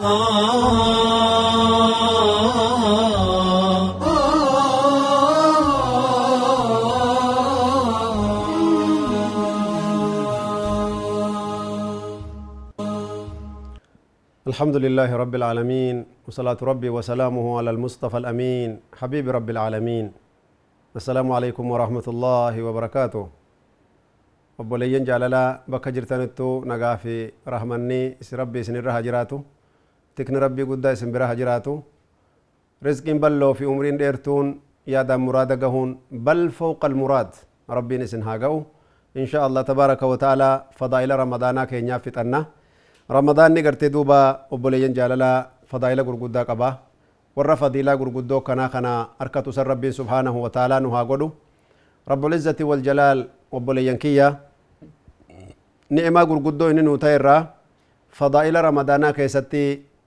الحمد لله رب العالمين وصلاة ربي وسلامه على المصطفى الأمين حبيب رب العالمين. السلام عليكم ورحمة الله وبركاته. obboleeyyan jaalalaa bakka jirtanittu nagaa fi rahmanni isin rabbi isin irra hajiraatu tikni rabbii guddaa isin bira hajiraatu rizqiin balloo fi umriin dheertuun yaadaan muraada gahuun bal fawqa almuraad rabbiin isin haa ga'u insha allah tabaaraka wa ta'ala fadaa'ila ramadaanaa keenyaaf fixanna ramadaanni gartee duuba obboleeyyan jaalalaa fadaa'ila gurguddaa qaba warra fadiilaa gurguddoo kanaa kana harkatu san rabbiin subhaanahu wa ta'aalaa nu haa godhu rabbulizzati waljalaal obboleeyyan kiyya ni'imaa gurguddoo inni nuu ta'e irraa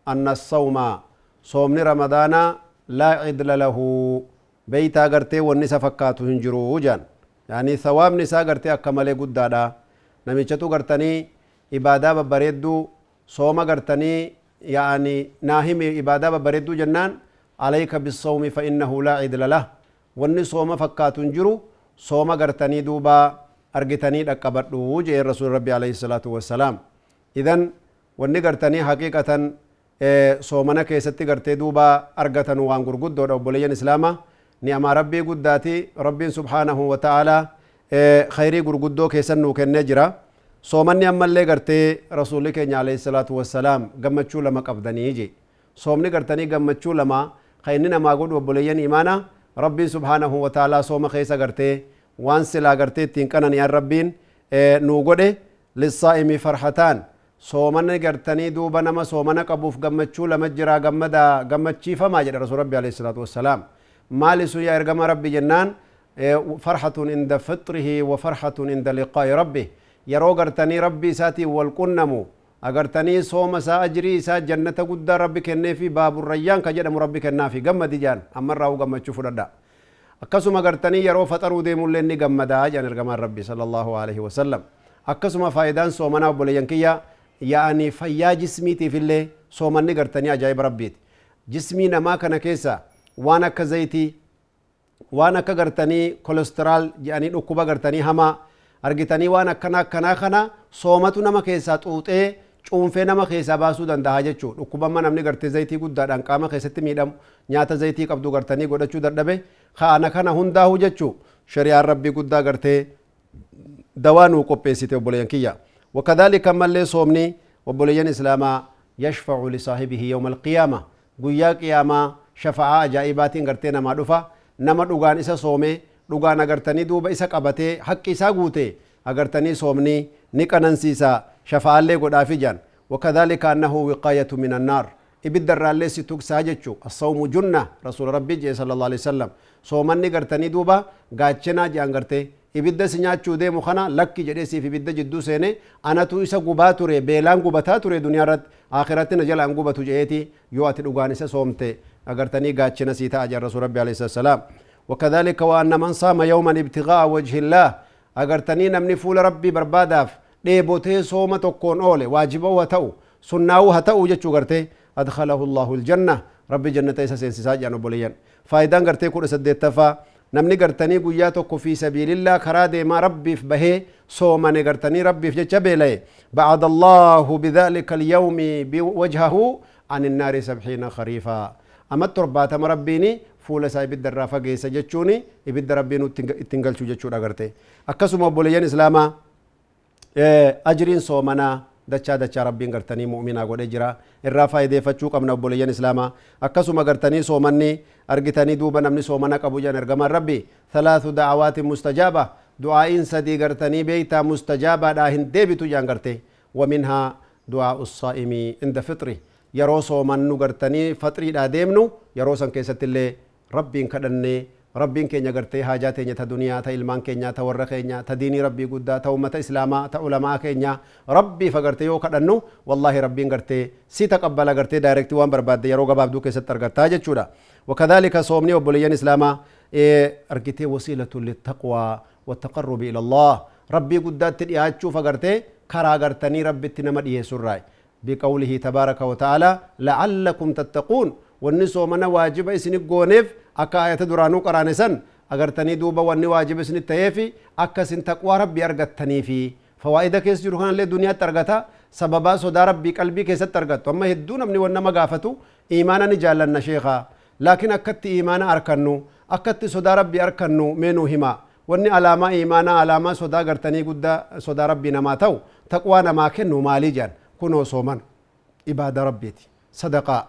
ramadaanaa keessatti anna sawma soomni ramadaanaa laa cidla lahu beeytaa gartee wanni isa fakkaatu hin jiru jaan yaani sawaabni isaa gartee akka malee guddaadha namichatu gartanii ibaadaa babbareedduu sooma gartanii yaani naahimi ibaadaa babbareedduu jennaan alayka bisawmi fa innahu laa cidla lah wanni sooma fakkaatu hin jiru sooma gartanii duuba argitanii dhaqqabadhu jee rasuul soomana keessatti gartee duuba argatan waan gurguddoodha obboleeyyan islaama ni'amaa rabbii guddaati rabbiin subhaanahu wa ta'aalaa khayrii gurguddoo keessan nuu kennee jira soomanni ammallee gartee rasuulli keenya alayhi salaatu wassalaam gammachuu lama qabdanii je soomni gartanii gammachuu lama ka inni namaa godhu obboleeyyan imaana rabbiin subhaanahu wa ta'aalaa sooma keessa gartee waan silaa gartee ittiin qanani'an rabbiin nuu godhe lissaa'imi farhataan soomana gartanii duuba nama soomana qabuuf gammachuu lama jiraa gammada gammachiifamaa jedha rasuul rabbi alayhi salaatu wassalaam maali sun yaa ergama rabbi jennaan farhatun inda fitrihi wa farhatun inda liqaa'i rabbi yeroo gartanii rabbi isaatiin wal qunnamu agartanii sooma isaa ajrii isaa jannata guddaa rabbi kennee fi baaburrayyaan ka jedhamu rabbi kennaa fi gammadi jaan ammarraa u gammachuu fudhadha akkasuma gartanii yeroo faxaruu deemullee ni gammadaa jedhan ergamaan rabbi sallallahu alaihi wasallam akkasuma faayidaan soomanaa obboleeyyan kiyya fayyaa jismiitiif illee soomanni gartanii ajaa'iba rabbiiti jismii namaa kana keessa waan akka zayitii waan akka gartanii kolesteraal jedhanii dhukkuba gartanii hamaa argitanii waan akkana akkanaa kana soomatu nama keessaa xuuxee cuunfee nama keessaa baasuu danda'a jechuu dhukkubamma namni gartee zayitii guddaadhaan qaama keessatti miidhamu nyaata zayitii qabdu gartanii godhachuu dadhabe kaana kana hundaahu jechuu shari'aan rabbii guddaa gartee dawaa nuu qopheessite obboleeyyan kiyya وكذلك من لي صومني؟ وبليان إسلاما يشفع لصاحبه يوم القيامة. قويا قياما شفعاء جائبات غرتين ما دفا نما دوغان إسا صومي دوغان أغرتني دوب إسا قبتي حق إسا قوتي أغرتني صومني نيكنان سيسا شفعاء لي قد آفجان. وكذلك أنه وقاية من النار. إبدا رالي ستوك ساجتشو. الصوم جنة. رسول ربي جي صلى الله عليه وسلم. صومني غرتني دوبا غاتشنا جانغرتي ibidda si nyaachuu deemu kana lakki jedhee siif ibidda jidduu seene anatu isa gubaa ture beelaan gubataa ture duniyaa irratti akhiratti na jala an gubatu je'eeti yoo ati dhugaan isa soomte agartanii gaachina sii ta'a jaan rasuul rabbii alayhi salaam وكذلك وأن من صام يوما ابتغاء وجه الله أغرتني نمني فول ربي برباداف ديبوتي صومة تكون أولي واجبه وتو سناو هتو جتشو غرتي أدخله الله الجنة ربي جنة إسا سينسيسا جانو بوليان فايدان غرتي كود سديت تفا قويا تكو في سبيل الله كرا ما ربي في بهي صومني غرتني ربي في جتشبيلي بعد الله بذلك اليوم بوجهه عن النار سبحين خريفا أما التربات ربيني fuula isaa ibidda irraa fageessa jechuun ibidda rabbiin ittiin galchuu jechuudha agarte akkasuma obboleeyyan islaamaa ajriin soomanaa dachaa dachaa rabbiin gartanii mu'minaa godhee jira irraa faayideeffachuu qabna obboleeyyan islaamaa akkasuma gartanii soomanni argitanii duuba namni soomana qabu jedhan ergamaan rabbi thalaathu da'awaatin mustajaaba du'aa'iin sadii gartanii beeytaa mustajaabaadhaa hin deebitu jedhan garte waminhaa du'aa'u saa'imii inda fixri yeroo soomannu gartanii faxriidhaa deemnu yeroo san keessatti illee rabbiin kadhannee ربين كينيا غرتي حاجات ني دنيا تا علمان كينيا تا ورخينيا تا ديني ربي غودا تا امه اسلاما تا علماء كينيا ربي فغرتي يو كدنو والله ربي غرتي سي تقبل غرتي دايركت وان برباد يرو غباب دو كيس ترغتا جچودا وكذلك صومني وبليان اسلاما ارغتي وسيله للتقوى والتقرب إلى الله ربي غودا تدي اچو فغرتي كرا غرتني ربي تنمد يسراي بقوله تبارك وتعالى لعلكم تتقون والنسو من واجب اسنقونف akka ayata duraanuu qaraanisan agartanii duuba wanni waajiba isin ta'eefi akka isin taqwaa rabbii argattaniifi fawaa'ida keessa jiru kanallee duniyaatti argata sababaa sodaa rabbii qalbii keessatti argattu amma hedduu namni wan nama gaafatu iimaana ni jaallanna sheekaa laakiin akkatti iimaana arkannu akkatti sodaa rabbii arkannu meenuu himaa wanni alaamaa iimaanaa alaamaa sodaa gartanii guddaa sodaa rabbii namaa ta'u taqwaa namaa kennu maalii jedhan kunoo sooman ibaada rabbiiti sadaqaa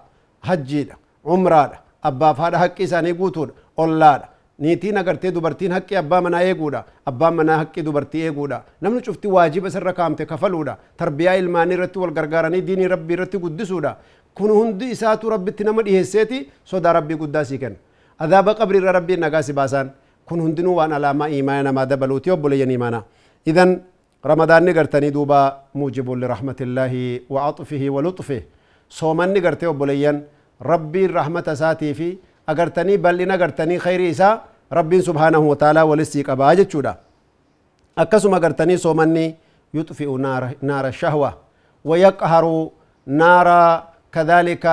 hajjiidha umraadha abbaaf haadha haqqi isaanii guutuudha ollaadha niitiin agartee dubartiin haqqi abbaa manaa eeguudha abbaan manaa haqqi dubartii eeguudha namni cufti waajiba isarra kaamte kafaluudha tarbiyaa ilmaanii irratti wal gargaaranii diinii rabbii irratti guddisuudha kun hundi isaatu rabbitti nama dhiheesseeti sodaa rabbii guddaa sii kenna adaaba qabri irra rabbiin nagaa si baasaan kun hundinuu waan alaamaa imaana namaa dabaluuti obboleeyyan imaanaa idan ramadaanni gartanii duuba muujibun lirahmatillaahi wa axfihi wa luxfihi soomanni gartee rabbiin rahmata isaatii fi agartanii bal'ina agartanii khayrii isaa rabbiin subhaanahu wa ta'aalaa walissii qabaa jechuudha akkasuma agartanii soomanni yuxfi'u naara shahwa ويقهر نار كذلك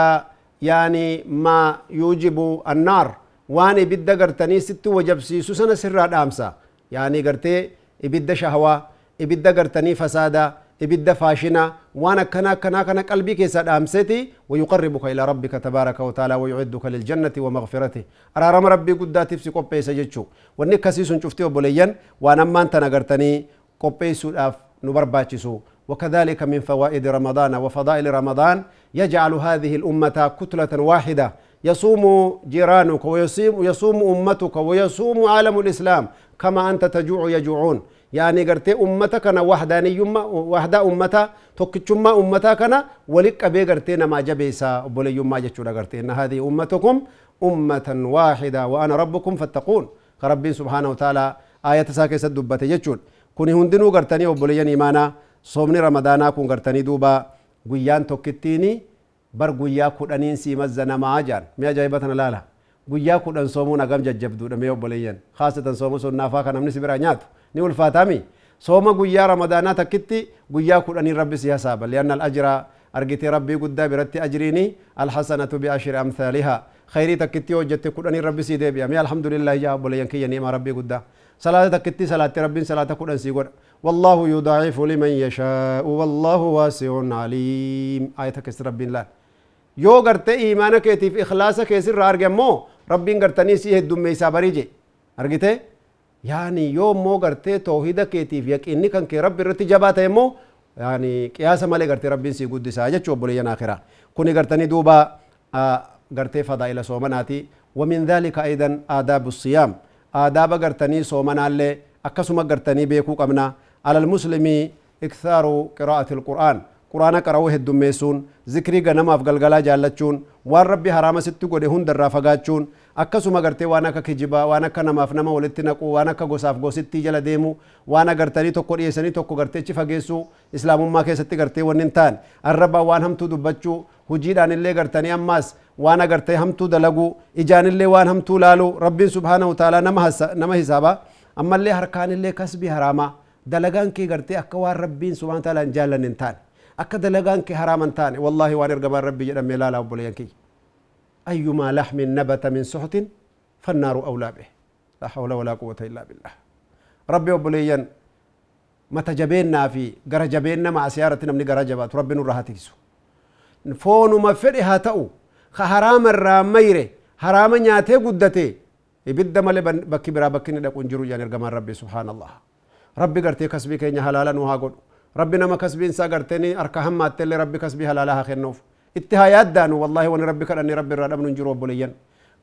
يعني ما يوجب النار وان إبدا قرتني ست وجبسي سنة سر دامسا يعني قرتي إبدا شهوة إبدا قرتني فسادا ibidda faashina waan akkana akkana kana qalbii keessa dhaamseti ويقربك إلى ربك تبارك وتعالى ويعدك للجنة ومغفرته. أرارم ربي قداتي في قبي سجدشو واني كسيسون شفتي وبليان وأنا ما انت نغرتني قبي سؤاف نبرباتشسو. وكذلك من فوائد رمضان وفضائل رمضان يجعل هذه الأمة كتلة واحدة. يصوم جيرانك ويصوم يصوم أمتك ويصوم عالم الإسلام. كما أنت تجوع يجوعون. يعني قرتي أمتا كان وحداني يما وحدا أمتا توكتشما أمتا كان ولك أبي قرتي نما جبيسا بولي يما جتشونا قرتي. إن هذه أمتكم أمة واحدة وأنا ربكم فاتقون. كربي سبحانه وتعالى آية ساكي سدبت جتشون. كوني هندنو قرتني وبولي إيمانا صومني رمضانا كون قرتني دوبا. قيان توكتيني بر قيا كودانين سيمزا نما جان. ميا جايبتنا لالا. guyyaa kudhan soomuu nagam jajjabduudha mee obboleeyyan haasatan sooma sunnaafaa kan namni si biraa nyaatu ni ulfaatami sooma guyyaa ramadaanaa takkitti guyyaa kudhanii rabbi si hasaaba lianna alajra ربي rabbii برتي أجريني الحسنة alhasanatu biashiri amthaaliha خيري تكتي وجت كوراني ربي سيدي بيامي الحمد لله يا ابو لينكي يا نيما ربي قدا صلاة تكتي صلاة ربي صلاة كوران سيغور والله يضاعف لمن يشاء والله واسع عليم آية كس ربي الله يو غرت إيمانك يتيف إخلاصك يسر أرجع مو ربي غرتني سيه الدم يسابريجي أرجعته يعني يوم مو غرتي توحيد كيتيف يقيني كان كي رب رتي جبات مو يعني قياس مالي غرتي ربين سي قد ساجة چو بولي آخرة. كوني غرتني دوبا غرتي فضائل صومناتي ومن ذلك أيضا آداب الصيام. آداب غرتني صومنا اللي أكسما غرتني بيكو قمنا على المسلم إكثار قراءة القرآن. قرآن قرأوه الدميسون. ذكري غنما أفغلغلا جالتشون. وان ربي حرام ستو قد هند الرافقاتشون akkasuma gartee waan akka kijibaa waan akka namaaf nama walitti naqu waan akka gosaaf gositti jala deemu waan agartanii tokko dhiyeessanii tokko garteechi fageessuu islaamummaa keessatti gartee wanni hin taane arrabaa waan hamtuu dubbachuu hujiidhaan illee gartanii ammaas waan agartee hamtuu dalaguu ijaan illee waan hamtuu laaluu rabbiin subhaanahu taalaa nama hisaabaa ammallee harkaan illee kasbii haraamaa dalagaan kee gartee akka waan rabbiin subhaanahu taalaa hin jaallanne hin taane akka dalagaan kee haraama hin taane wallaahi waan ergamaan rabbii jedhamee laalaa obboleeyyan kiyya أيما لحم نبت من سحت فالنار أولى به لا حول ولا قوة إلا بالله ربي وبليين متى جبينا في غرا جبينا مع سيارة من غرا جبات ربي نور فون ما فرها تأو حرام الراميري حرام نياتي قدتي biraa bakki inni dhaquun jiru jaan ergamaan rabbi subhaan allah rabbi gartee kasbii keenya halaala nu haa godhu rabbi nama kasbiin isaa gartee harka hammaatte illee rabbi kasbii halaala haa kennuuf itti haa yaaddaanu wallahi wani rabbi kadhanne rabbi irraa dhabnu hin jiru obboleeyyan.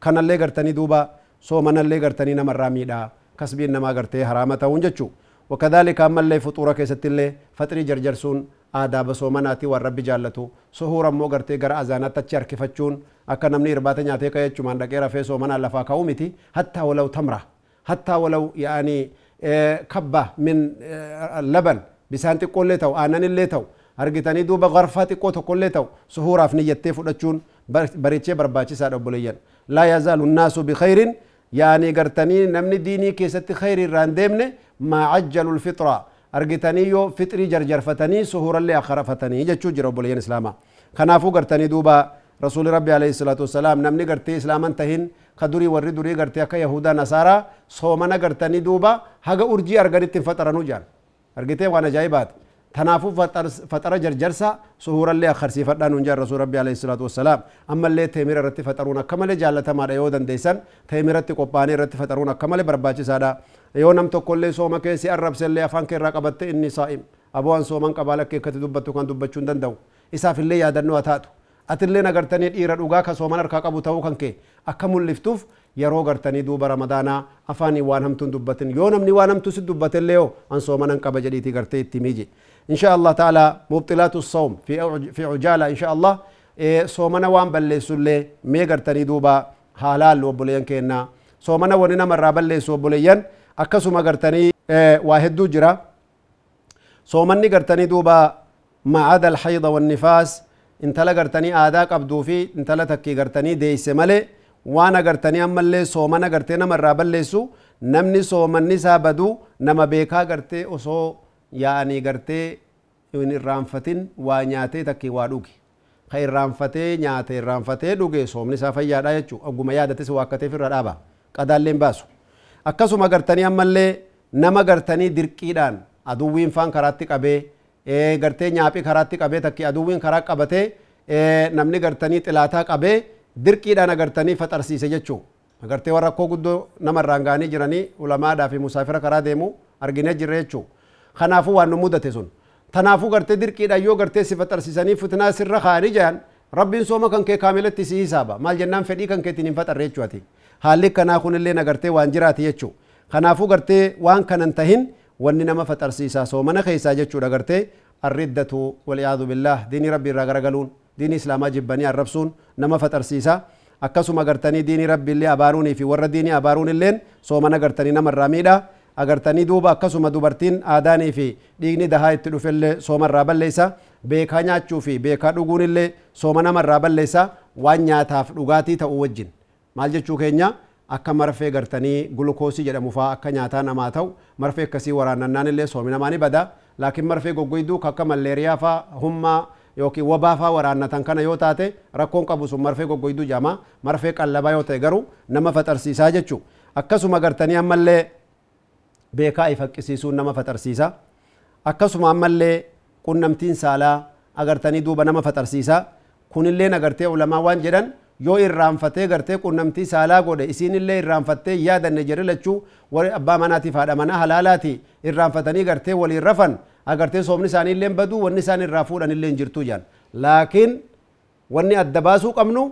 Kanallee gartanii duuba soomanallee gartanii namarraa miidhaa kasbiin namaa gartee haraama ta'uun jechuu. وكذلك أما اللي فطورة كيست اللي فطري جرجرسون آداب سومناتي والرب جالتو سهورا مو غرتي غر أزانات تچار كفتشون أكا نمني إرباتا نياتي كي يچمان دقيرا في سومنا لفا كومتي حتى ولو تمرة حتى ولو يعني كبة من اللبن بسانتي قولي تو آنان اللي تو argitanii duuba garfaa xiqqoo tokkollee ta'u suhuuraaf niyyattee fudhachuun bareechee barbaachisaadha obboleeyyan laa yazaalu nnaasu bikayrin yaani gartanii namni diinii keessatti khayri irraan deemne maa cajjalu lfixra argitanii yoo fixrii jarjarfatanii suhuurallee akarafatanii jechuu jira obboleeyyan islaamaa kanaafuu gartanii duuba rasuuli rabbi alayhi salaatu wassalaam namni gartee islaaman tahin ka durii warri durii gartee akka yahudaa nasaaraa soomana gartanii duuba haga urjii arganitti hin faxaranuu jaan argitee waan ajaa'ibaati tanaafuu faxara jarjarsa suhuurallee akarsiifadhaa nuun jaan rasuul rabbi alayhi salaatu wassalaam ammallee teemira irratti faxaruun akka malee jaallatamaadha yoo dandeeysan teemiratti qophaa'anii irratti faxaruun akka malee barbaachisaadha yoo nam tokkollee sooma keessi arrabsellee afaan kee irraa qabatte inni saa'im aboo an sooman qabaa lakkee akkati dubbattu kan dubbachuu hin danda'u isaaf illee yaadannoo haa taatu atillee agartanii dhiira dhugaa ka sooman harkaa qabu ta'uu kan kee akka mul'iftuuf yeroo gartanii duuba ramadaanaa afaanii waan hamtuun dubbatin yoo namni waan hamtuu si dubbatellee yoo an إن شاء الله تعالى مبطلات الصوم في في عجالة إن شاء الله صومنا وان بلسوا لي ميغر تني دوبا حلال وبليان كينا صومنا وننا مرة وبليان akkasuma gartanii waa hedduu jira soomanni gartanii duuba macada alxayda wannifaas intala gartanii aadaa qabduu fi intala takkii gartanii deeyse male waan agartanii ammallee soomana gartee nama irraa balleessu namni soomanni isaa badu nama beekaa gartee osoo yaa'anii gartee hin irraanfatin waa nyaatee takkii waa dhuge ka irraanfatee nyaate irraanfatee dhuge soomni isaa fayyaadha jechuu agguma yaadates waakkateef irra dhaaba qadaalleen baasu akkasuma gartanii ammallee nama gartanii dirqiidhaan aduwwiin faan karaatti qabee gartee nyaaphii karaatti qabee takki aduwwiin karaa qabatee namni gartanii xilaataa qabee dirqiidhaan agartanii faxarsiise jechuu agartee warra akkoo guddoo nama irraan ga'anii jiranii ulamaadhaa fi musaafira karaa deemu arginee jirre jechuu kanaafuu waan nu mudate sun tanaafuu gartee dirqiidhaan yoo gartee si faxarsiisanii fitnaa sirra kaa'anii jiran rabbiin sooma kan kee kaamilatti si hisaaba maal jennaan fedhii kan keetiin hin faxarre jechuuti haalli kanaa kunillee nagartee waan jiraati jechuu kanaafuu gartee waan kanan tahin wanni nama faxarsiisaa soomana keessaa jechuudha gartee arriddatu wal'iyaadu billaah diinii rabbii irraa garagaluun diinii islaamaa jibbanii arrabsuun nama faxarsiisa akkasuma gartanii diinii rabbii illee abaaruunii fi warra diinii abaaruun illeen soomana gartanii nama irraa miidha agartanii duuba akkasuma dubartiin aadaanii fi dhiigni dahaa itti dhufellee sooma irraa balleessa beekaa nyaachuu fi beekaa dhuguun illee sooma nama irraa balleessa waan nyaataaf dhugaatii ta'uu wajjin maal jechuu keenya akka marfee gartanii gulukoosii jedhamu faa akka nyaataa namaa ta'u marfee akkasii waraannannaan illee soomi namaa ni bada laakiin marfee goggoyduu akka malleeriyaa faa hummaa yookiin wabaa faa waraannatan kana yoo taate rakkoon qabu sun marfee goggoyduu jama marfee qallabaa yoo ta'e garuu nama faxarsiisaa jechuu akkasuma gartanii ammallee beekaa ifaqqisiisuun nama faxarsiisa akkasuma ammallee qunnamtiin saalaa agartanii duuba nama faxarsiisa kunillee agartee ulamaa waan jedhan yoo irraanfatee gartee qunnamtii saalaa godhe isiinillee irraanfattee yaadanne jedhe lachuu warri abbaa manaatiif haadha manaa halaalaati irraanfatanii gartee waliin rafan agartee soomni isaanii illee baduu wanni isaan irraa fuudhan illee hin jirtu jaan laakiin wanni adda baasuu qabnu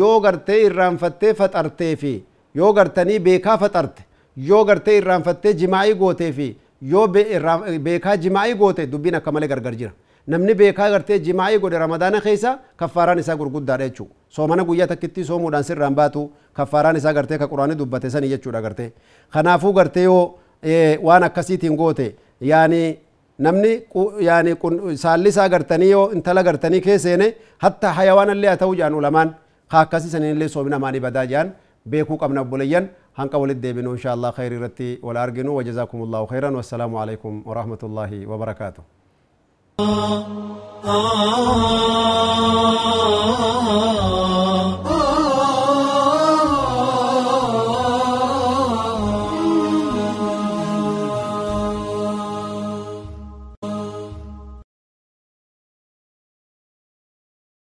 yoo gartee irraanfattee faxartee fi yoo gartanii beekaa faxarte yoo gartee irraanfattee jimaa'ii gootee fi yoo beekaa jimaa'ii goote dubbiin akka malee gargar jira namni beekaa gartee jimaa'ii godhe ramadaana keessa kaffaaraan isaa gurguddaadha jechuudha soomana guyyaa takkitti soomuudhaan sirraan baatu kaffaaraan isaa gartee ka quraanii dubbate sanii jechuudha gartee kanaafuu gartee yoo waan akkasiitiin goote yaani namni yaani saallisaa gartanii yoo intala gartanii keesseene hatta hayawaanallee haa ta'uu jaan ulamaan haa akkasii saniinillee soomina maanii badaa jaan beekuu qabna obboleeyyan هنك ولد إن شاء الله خير رتي ولا وجزاكم الله خيرا والسلام عليكم ورحمة الله وبركاته